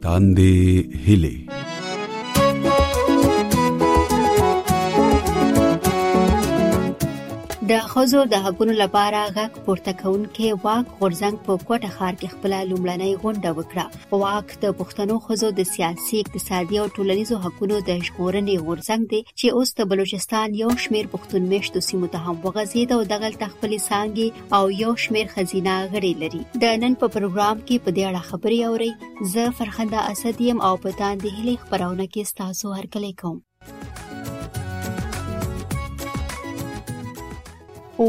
تاندې هلي د خزو د حقونو لپاره غږ پورته کونکي واک غورزنګ په کوټه ښار کې خپل لومړنۍ غونډه وکړه واک د پښتنو خزو د سیاسي اقتصادي او ټولنیزو حقونو د ژغورنې غورزنګ دی چې اوس د بلوچستان یو شمیر پښتون میشتو سیمو ته هم وغځید او دغه تخپل سانګي او یو شمیر خزینه غړي لري د نن په پروګرام کې په دې اړه خبري اوري زه فرخنده اسد یم او په تان د هلي خبرونه کې ستاسو هرکلی کوم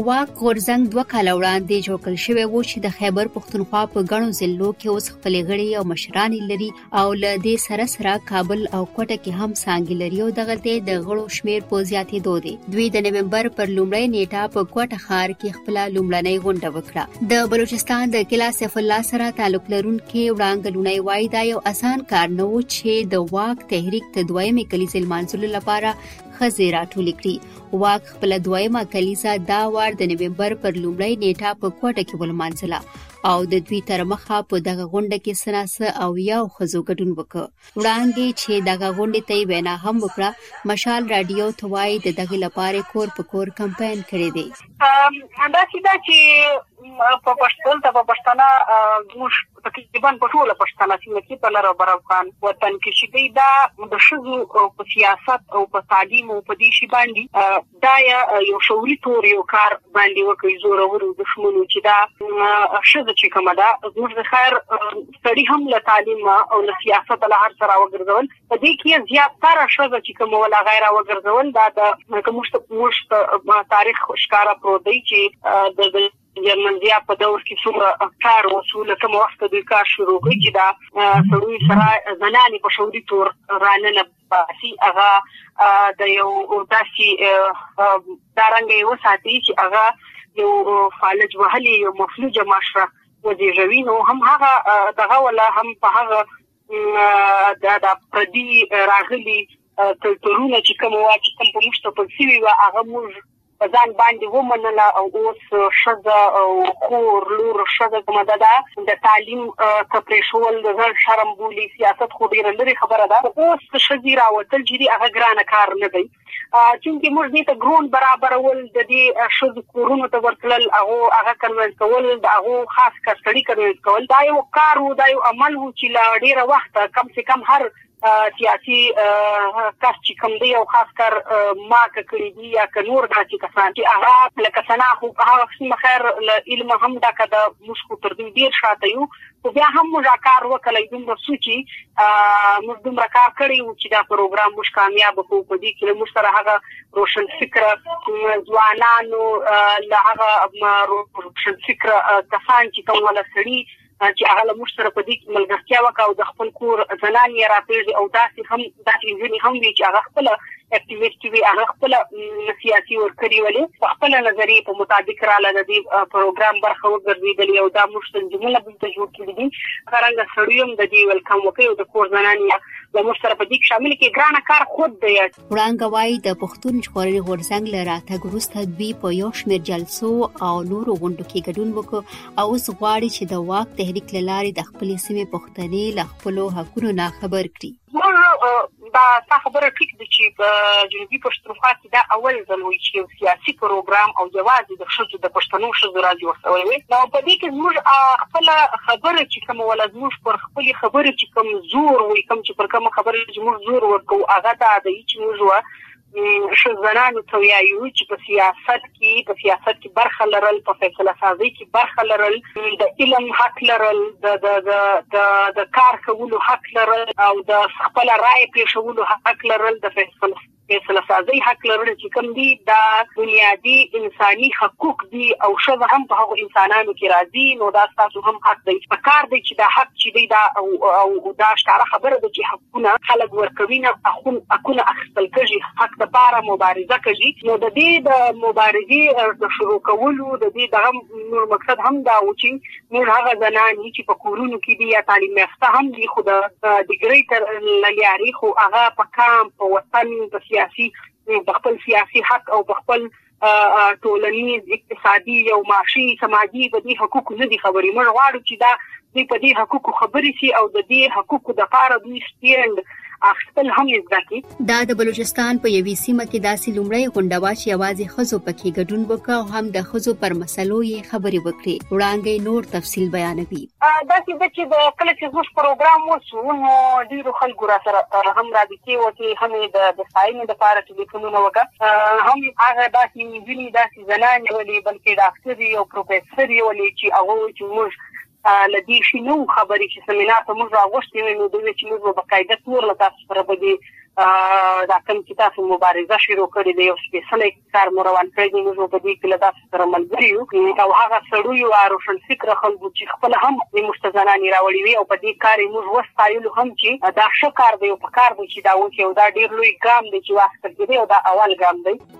واک غورځنګ دوه کاله وړاندې جوړ کړل شوی و چې د خیبر پښتونخوا په غنو ضلعو کې اوس خپل غړي او مشران لري او له دې سره سره کابل او کوټه کې هم سانګي لري او دغه ته د غړو شمیر په زیاتې دوه دی دوی د نومبر پر لومړۍ نیټه په کوټه ښار کې خپل لومړنۍ غونډه وکړه د بلوچستان د کلا سیف الله سره تعلق لرونکي وړاندلونی وای دا یو اسان کار نه و چې د واک تحریک ته دویمې کلیزې لمانځلو لپاره خزې راټولې کړي واک خپل دویمه کلیزه دا وار د نومبر پر لومړۍ نیټه په کوټه کې ولمانځله او د دوی تر مخه په دغه غونډه کې سناسه او یو خزو ګډون وکړ وړاندې چې دغه غونډه ته وینا هم وکړه مشال رادیو ته وایي د دغه لپاره کور په کور کمپاین کړی دی همدا چې دا چې په پښتون ته په پښتنه موږ تقریبا په ټول پښتنه سیمه کې په لر او بر افغان وطن کې چې دا د شذو په سیاست او په تعلیم او په دې شی باندې دا یو شعوري تور یو کار باندې وکړي زورور دښمنو چې دا شزه چې کومه ده زموږ د خیر سړی هم له تعلیم او له سیاست له هر سره وګرځول په دې کې زیات تر شزه چې کومه ولا غیر وګرځول دا د کوم څه تاریخ ښکارا پرو دی چې د جرمنزیا په دور کې څومره کار وسول کوم وخت دوی کار شروع کړی چې دا سړی سره زنانې په شوري تور رانه باسي هغه د یو داسي دارنګ یو ساتي چې هغه یو فالج وهلي یو مفلوج معاشره وزیږوي نو هم هغه دغه ولا هم په هغه د پردي راغلي کلتورونه چې کوم واچ کوم په مشته په سیوی هغه موږ په ځان باندې ومنله او اوس ښځه او خور، لور، ښځه کومه ده دا د تعلیم ته پرېښوول د ځان شرم بولي، سیاست خو ډېره لرې خبره ده، خو اوس د ښځې راوتل چې دي هغه ګرانه کار نه دی، چونکې موږ دې ته ګروند برابرول، د دې ښځو کورونو ته ورتلل، هغو هغه کنوینس کول، د هغو خاص کر سړي کنوینس کول، دا یو کار و، دا یو عمل و چې له ډېره وخته کم سې کم هر سیاسي کس چې کوم دی او خاص کر ما کړی دی یا که نور داسې کسان چې هغه لکه سنا خو هغه سیمه خیر له علم هم ډکه ده موږ خو تر دې ډیر شاته یو خو بیا هم موږ کار وکړی دومره سوچي موږ دومره کار کړی و چې دا پروګرام موږ کامیاب کو په دې کې موږ سره هغه روشن فکر ځوانانو له هغه روشن فکر کسان چې کوم ولا سړي چې هغه له موږ سره په دې کې ملګرتیا وکړه او د خپل کور زنان یې راپېژې او داسې هم داسې ځینې هم وی چې هغه خپل اکټیویسټ وی هغه خپل سیاسي ورکري ولې په خپل نظری په مطابق را لږ دی پروګرام برخه وګرځیدلی او دا موږ ته جمله بل ته جوړ کړی دي څنګه سړیوم د دې ویلکم وکړي او د کور زنان یې له موږ سره په دې شامل کې ګرانه کار خود دی وړانګه وایي د پښتون ژغورنې غورځنګ له راتګ وروسته دوی په یو شمېر جلسو او نورو غونډو کې ګډون وکړ او اوس غواړي چې د واک تحریک له لارې د خپلې سیمې پښتنې له خپلو حقونو نه خبر کړي دا تا خبره ټیک ده چې په جنوبي پښتونخوا کې دا اول ځل وي چې یو سیاسي پروګرام او یوازې د ښځو د پښتنو ښځو راځي ورسوي نو په دې کې موږ خپل خبره چې کومه ولزموږ پر خپلې خبرې چې کوم زور وي کوم چې پر کوم خبرې چې موږ زور ورکوو هغه دا دی چې موږ شزنانو ته وایو چې په سیاست کې په سیاست کې برخه لرل په فیصله سازي کې برخه لرل د علم حق لرل د د د د کار کولو حق لرل او د خپل رائے پیښولو حق لرل د فیصله فیصله سازۍ حق لرلو چې کوم دي دا بنیادي انساني حقوق دي او ښځه هم په هغو انسانانو کې راځي نو دا ستاسو هم حق دی په کار دی چې دا حق چې دی دا او او دا ښکاره خبره ده چې حقونه خلک ورکوي نه اخون اکونه اخستل کېږي حق د پاره مبارزه کوي نو د دې د مبارزې د شروع کولو د دې دغه مقصد هم دا و چې نور هغه زنان دي چې په کورونو کې دي یا تعلیم یافته هم دي خو د ډیګرۍ تر لارې خو هغه په کام په وطن په سیاسي په خپل سیاسي حق او په خپل ټولنیز اقتصادي او معاشي سماجي په دې حقوقو نه دي خبرې موږ غواړو چې دا دوی په دې حقوقو خبرې شي او د دې حقوقو د پاره دوی سټیند خپل هم زده کی دا د بلوچستان په یوې سیمه کې داسې لومړی غونډه وه چې یوازې خزو پکې ګډون وکړ او هم د خزو پر مسلو یې خبرې وکړې وړاندې نور تفصیل بیانوي دا چې د چې د کله چې زموږ پروګرام وشو نو ډیرو خلکو را سره هم رابطې وکړې هم د د ساينې د پاره ټلیفونونه وکړ هم هغه داسې ویلي داسې زنان ولې بلکې ډاکټر یو پروفیسور یو لې چې هغه چې موږ له دې شي نه وو خبرې چې سمینار ته موږ راغوښتي وي نو دوی وی چې موږ به باقاعده تور له تاسو سره به دي دا کوم چې تاسو مبارزه شروع کړې دی او سپیشل کار مو روان کړی دی موږ به دې کله تاسو سره ملګری یو او هغه سړی یو روشن فکر خلکو چې خپل هم د مستزنان راوړي وي او په دې کار موږ وستایلو هم چې دا ښه کار دی او په کار دی چې دا وکړي او دا ډیر لوی ګام دی چې واخیستل کېږي او دا اول ګام دی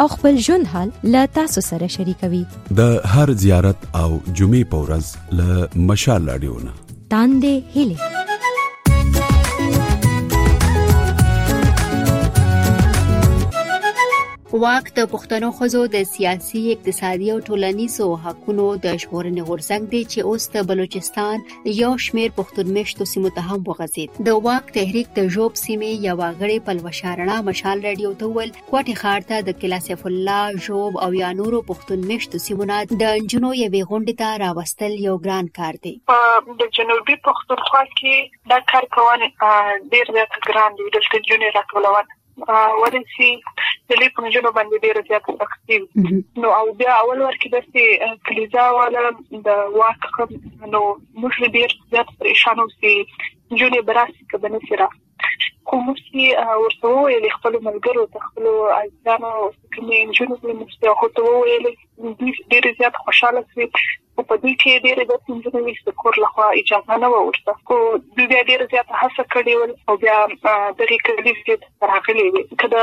او خپل ژوند حال له تاسو سره شریکوي د هر زیارت او جمعې په ورځ له مشال لاډیونه تاندې هلي واک د پښتنو خزو د سیاسي اقتصادي او ټولنیزو حقوقو د ژغورنې غورځنګ دی چې اوس د بلوچستان یو شمیر پښتون میشتو سیمو ته هم وغځید د واک تحریک د جوب سیمې یو غړي پلوشارنا مشال رادیو ته ول کوټې ښار ته د قلعه سیف الله، ژوب او یا نورو پښتون میشتو سیمو نه د نجونو یوې غونډې ته راوستل یو ګران کار دی. په د جنوبي پښتونخوا کې دا کار کول ډېر زیات ګران دی، دلته نجونې راټولول ولې چې د لوی په نجونو باندې ډېر زیات سختي نو او بیا اول ور کې داسې کلیزا والا د واک نو موږ ډېر زیات پریشان اوسې نجونې براسي کبنه سره خو مفتي ورته وویل خپل ملګرو ته خپل عزیزانو او کومې انجونو ته مفتي او ته وویل دوی ډېر زیات خوشاله شوي خو په دې کې ډېر د پنځه ویشت د کور لخوا اجازه نه و ورته خو دوی بیا ډېر زیات هڅه کړې ول او بیا دغه کلیزې راغلي وي کله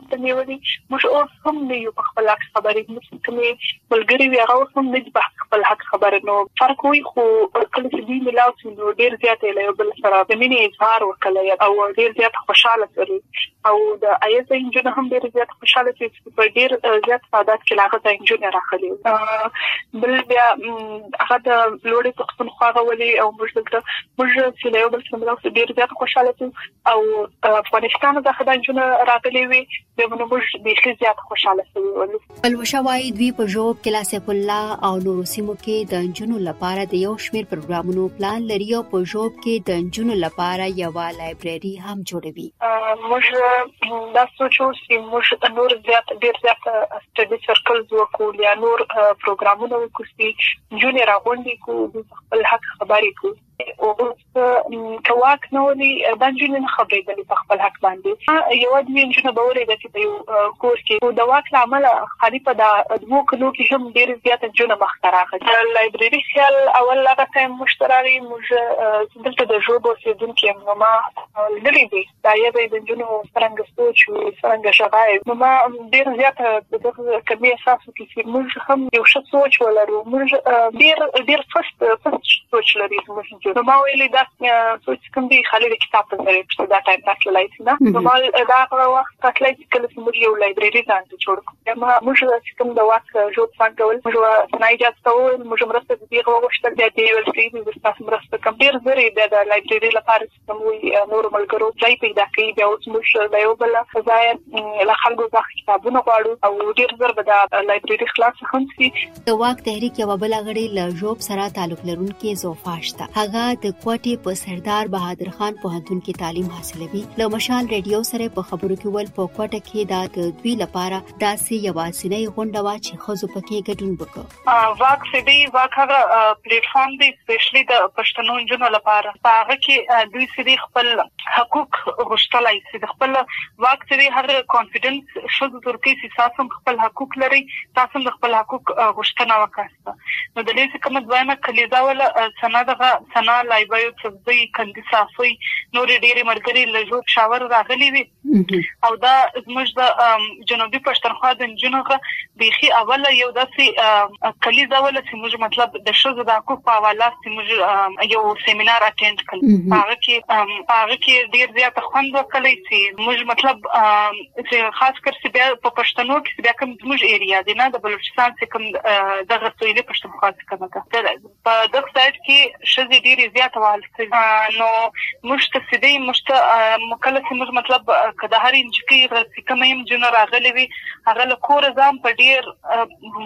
ته نیولي موږ اوس هم نه یو په خپل حق خبرې موږ کومې ملګری وی هغه اوس هم نه په خپل حق خبره نو فرق وي خو کله چې دوی ملاو شي نو ډیر زیات له یو بل سره د مینې اظهار وکړي او ډیر زیات خوشاله شي او د ایس انجن هم ډیر زیات خوشاله شي چې په ډیر زیات تعداد کې لاغه ته انجن راخلي بل بیا هغه د لوړې پښتونخوا غولي او موږ دلته موږ چې له یو بل سره ملاو شي ډیر زیات خوشاله شي او افغانستان څخه د جون راغلي وي د موږ بیخي زیات خوشاله شوي ولو پلوشه وايي دوی په ژوب کې لاسف الله او نورو سیمو کې د جنونو لپاره د یو شمیر پروګرامونو پلان لري او په ژوب کې د جنونو لپاره یو لایبرری هم جوړوي موږ دا سوچو چې موږ نور زیات ډیر زیات سټډي سرکل جوړ کول یا نور پروګرامونه وکړي جونې راغونډي کو خپل حق خبرې کو اوس که واک نه ولي د جنونو نه خبرېدل په خپل حق باندې یو د جنونو به ولې د چې په یو کور کې او د واک لامل خالي په د دوه کلو کې هم ډېر زیات جنونو مخ ته راغلي د لایبرری خیال اول هغه ټایم مشتراري موږ دلته د ژوند اوسېدونکو ما لري دي دا یې د جنونو څنګه سوچ او څنګه شغای نو ما ډیر زیات د دغه کمی احساس وکړ چې موږ هم یو ښه سوچ ولرو موږ ډیر ډیر فست فست سوچ لري موږ نو ما ویل دا سوچ کوم دی خالي د کتاب په ځای چې دا ټایم پاس لای شي نه نو ما دا هغه وخت پاس لای چې کله موږ یو لایبرری ځان ته جوړ کړو ما موږ چې کوم د واک جوړ څنګه ول موږ نه اجازه کوو موږ مرسته دې غوښتل دې ویل چې د تاسو مرسته کوم ډیر زری د لایبرری لپاره زموږ نور ملګرو ځای پیدا کړي بیا اوس موږ د یو بل ځای له خلکو ځخ کتابونه غواړو او ډیر زر به دا لایبرری خلاص هم شي د واک تحریک یو بل غړي له جوب سره تعلق لرونکي زوفاش ته هغه د کوټې په سردار بهادر خان په هندون کې تعلیم حاصلوي له مشال ریډیو سره په خبرو کې ول په کوټه کې دا د دوی لپاره داسې یوازینی غونډه وا چې خزو پکې ګډون وکړي واک څه دی؟ واک هغه پلیټفارم دی سپیشلی د پښتنو نجونو لپاره په هغه کې دوی څه دی خپل حقوق غوښتلای شي د خپل واک څه دی هغه کانفیډنس ښځو ته ورکوي چې تاسو هم خپل حقوق لرئ تاسو هم د خپل حقوق غوښتنه وکړئ نو د دې څخه کومه دویمه کلیزه ولا سنا دغه سنا لایبایو څه دی کندي صافي نورې ډېرې ملګري له جوړ شاور راغلي وي او دا زموږ د جنوبي پښتونخوا د جنونو غ بيخي اوله یو داسې کلی دا ول چې موږ مطلب د شوزو د حقوق په حواله چې موږ یو سیمینار اټینډ کړ هغه کې هغه کې ډیر زیات خوند وکړی چې موږ مطلب چې خاص کر چې بیا په پښتنو کې بیا کوم موږ ایریا دی نه د بلوچستان چې کوم دغه سویلي پښتونخوا څخه ده په دغ سایټ کی ښځی ډیری زیات وهل سوی نو موږ ته څی دی موږ ته کله څی موږ مطلب که د هری نجکی غر څی کوم هم جنه راغلی وی هغه له کوره ځان په ډیر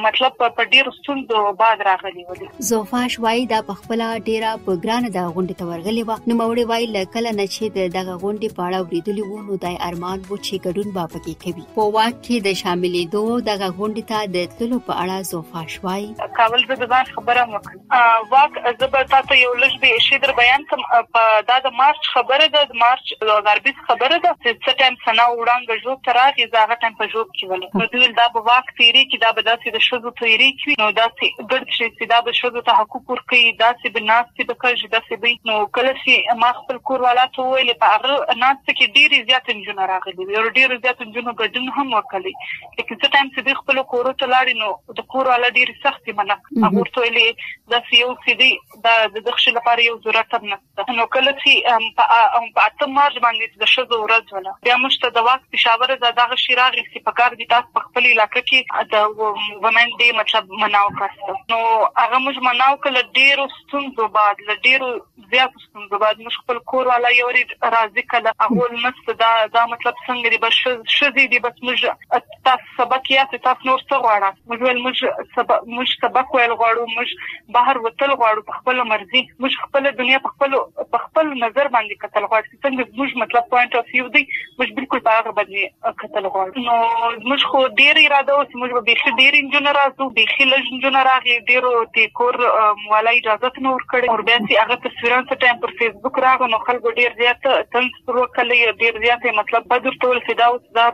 مطلب په ډیر ستونزو بعد راغلی ولی. زوفاش وایی دا په خپل ډیره په ګران د غونډه ته ورغلی و نو موړی وای له کله نه چی د دغه غونډه په اړه وریدلی و نو دای ارمان و چی ګډون با پکی کوي په واک کې د شاملېدو دغه غونډې ته د تللو په اړه زوفا شوای کابل زه د ځان خبره وکړم واک زه به تاسو یو لږ به شي در بیان کوم په دا د مارچ خبره ده د مارچ 2020 خبره ده چې څه ټایم سنا وړاندې جو تر هغه ځاغه ټایم په جوړ کې ول په دې دا به واک تیری کې دا به داسې د شذو تیری کې نو داسې ګرد شی سی دا به شځو ته حقوق ورکوی داسی به ناستی به کژ دسی به نو کله سی ما خپل کور والا ته وویلی په هغه ناسته کی ډیری زیاتی نجونه راغلی وی او ډیرو زیاتو نجونو ګډون هم وکړی لیکن څه ټایم سی دوی خپلو کورو ته لاړی نو د کور والا ډیری سختی منع کړی هغه ورته ویلی داسی یو سی دی دا ددخشی لپاره یو ضرورت هم نسته. نو کله چی په اته مارچ باندی چی د ښځو ورځ وه نو بیا موږ ته د واک پشاوره دا دغه شی راغی چی په کار دی تاسو په خپل علاقه کی د ومنز ډی مطلب مناو کړه نو هغه موږ مناو کړه له ډیرو ستونزو بعد له ډیرو زیاتو ستونزو بعد موږ خپل کور والا یو وری راضی کړه هغه لمسته دا مطلب څنګه دی بس ښځی دی بس موږ تاسو سبق ياست تاسو نور څه غواړه موږ ويل موږ موږ سبق ويل غواړو موږ بهر وتل غواړو په خپل مرزي موږ خپل دنیا په خپل په خپل نظر باندې کتل غواړو چې څنګه موږ مطلب پوينټ اف ویو دی موږ بالکل په هغه باندې کتل غواړو نو موږ خو ډیر اراده اوس موږ به بيخي ډیر انجن راځو بيخي لږ انجن راغی ډیرو ته کور مولا اجازه نور کړي اور بیا چې هغه تصویرونه ټایم پر فیسبوک راغنو خلکو ډیر زیات تنس ورور کله یې ډیر زیات یې مطلب به درته ویل چې دا اوس دا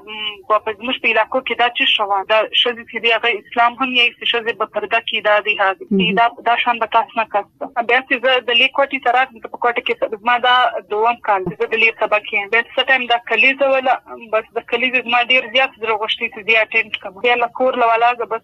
په زموږ په علاقو کې دا چې شوه دا ښځې چې دی هغه اسلام هم یې چې ښځې به پرده کې دا دی هغه دا دا شان به تاسو نه کړه بیا چې زه د لیکوټي تر راځم په کوټه کې زما دا دوم کال زه د لیک سبق کې بیا څه ټایم دا کلیزه ولا بس د کلیزه زما ډیر زیات زړه غوښتي چې دی اټینډ کوم بیا له کور لواله بس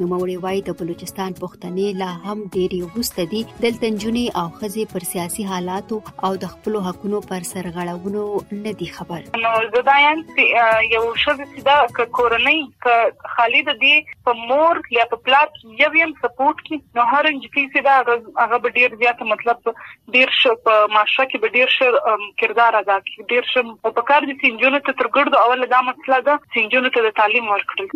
نوموړی وایي د بلوچستان پښتنې لا هم ډېری وروسته دي دلته نجونې او ښځې پر سیاسي حالاتو او د خپل حقونو پر سرغړونو نه دي خبر نو زه دا یم چې یو شوه چې دا کورنۍ ک خالد دی په مور یا په پلار یو یم سپورټ کی نو هر انجکی چې دا هغه ډېر زیات مطلب ډیر شه په معاشره کې به ډیر شه کردار ادا کړي ډیر شه او په کار دي سنجونو ته تر ګرد اول دا مسله ده سنجونو ته د تعلیم ورکړل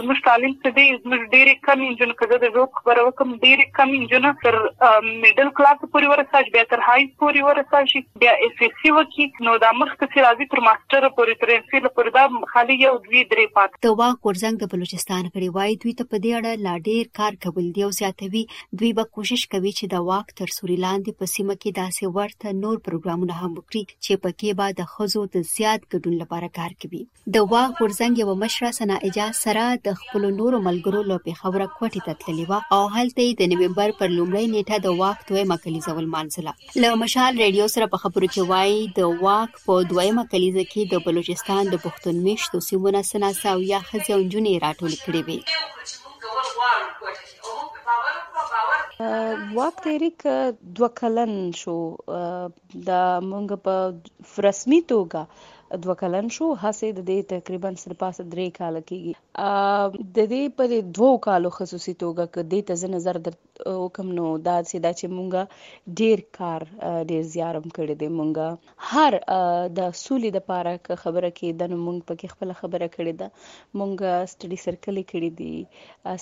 زموږ تعلیم څه دی زموږ ډیر کم انجن کده د روک خبره وکم ډیر کم انجن تر میډل کلاس پورې ورساج بیا تر های پورې ورساج بیا اس اس سی وکي نو دا مخ ته راځي تر ماستر پورې تر اس سی پورې دا خالي یو دوی درې پات د واک ورزنګ د بلوچستان غړي وای دوی ته په دې اړه لا ډیر کار کول دی او زیاتوي دوی به کوشش کوي چې د واک تر سوري لاندې په سیمه کې داسې ورته نور پروګرامونه هم وکړي چې پکې به د ښځو د زیات ګډون لپاره کار کوي د واک غورځنګ یو مشره سنا اجاز سره د خپل نورو ملګرو له پیښوره کوټې ته تللی و او هلته د نومبر پر لومړۍ نیټه د واک دویمه کلیزه ولمانځله له مشال ریډیو سره په خبرو کې وایي د واک په دویمه کلیزه کې د بلوچستان د پښتون میشتو سیمو نه سنا ساویا خځې او نجونې راټولې کړې وي واک تحریک دوه کلن شو دا مونږ په رسمي توګه دوه کلن شو هڅه د دې تقریبا سره پاسه درې کال کېږي د دې په دوو کالو خصوصي توګه ک دې ته نظر در وکم نو دا چې دا چې مونږه ډیر کار ډیر زیارم کړی دی مونږه هر د سولې دپاره که خبره کېده نو مونږ په کې خپله خبره کړې ده، مونږ سټډي سرکل یې کړي دي،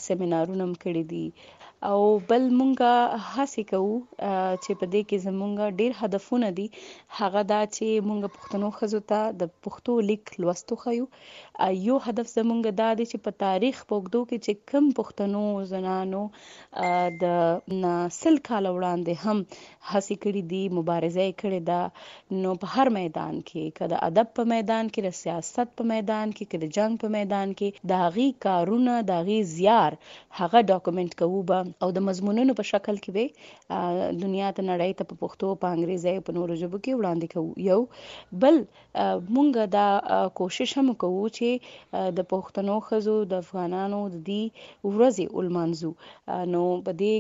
سیمینارونه هم کړي دي او بل مونږ هڅې کوو چې په دې کې زمونږ ډېر هدفونه دي هغه دا چې مونږ پښتنو ښځو ته د پښتو لیک لوست وښیو، یو هدف زمونږ دا دی چې په تاریخ په اوږدو کې چې کوم پښتنو زنانو د نه سل کاله وړاندې هم هڅې کړې دي، مبارزه یې کړې ده، نو په هر میدان کې، که د ادب په میدان کې، د سیاست په میدان کې، که د جنګ په میدان کې، د هغې کارونه، د هغې زیار، هغه ډاکومنټ کوو به او د مضمونونو په شکل کې به یې دنیا ته، نړۍ ته په پښتو، په انګریزۍ او په نورو ژبو کې وړاندې کوو. یو بل موږ دا کوشش هم کوو چې د پښتنو ښځو، د افغانانو د دې ورځې ولمانځو، نو په دې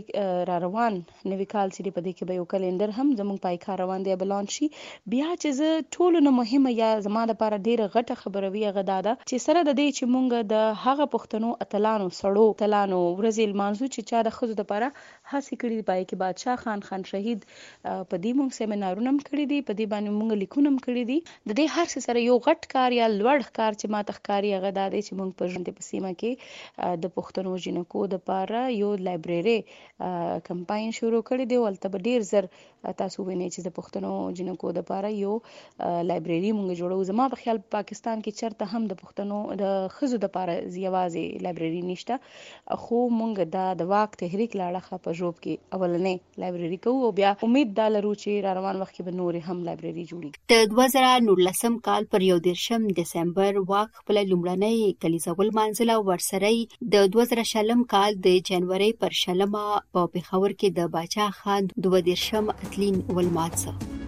راروان. نوی کال چې دی په دې کې به یو کلینډر هم زموږ په ایکار روان دی به لانچ شي بیا چې زه ټولو نه مهمه یا زما لپاره ډېره غټه خبره وي هغه دا ده چې سره د دې چې موږ د هغه پښتنو اتلانو سړو اتلانو ورځې لمانځو چې چا د ښځو لپاره هڅې کړي دي په هغې کې بادشاه خان خان شهید په دې موږ سیمینارونه هم کړي دي په دې باندې موږ لیکونه هم کړي دي. د دې هر څه سره یو غټ کار یا لوړ کار چې ماته ښکاري هغه دا دی چې موږ په ژوند په سیمه کې د پښتنو جینکو لپاره یو لایبرېرې کمپاین شروع کړی دی او هلته به ډیر زر تاسو وینئ چې د پښتنو جنکو د پاره یو لایبرری مونږ جوړو زما په خیال پاکستان کې چرته هم د پښتنو د خزو د پاره یوازې لایبرری نشته خو مونږ دا د واک تحریک لاړه په جوب کې اولنې لایبرری کوو او بیا امید دا لرو چې را روان وخت کې به نور هم لایبرری جوړي د 2019 کال پر 13 دسمبر واک خپل لومړنۍ کلیزه ولمانځله او ورسره یې د 2000 کال د جنوري پر شلمه په پېښور کې د باچا خان دوه دیرشم اتلین ولمانځه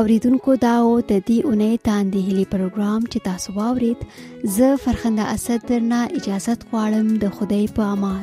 اوریدونکو دا او د دې اونۍ تاندې هلي پروګرام چې تاسو واورید زه فرخنده اسد درنه اجازه غواړم د خدای په امان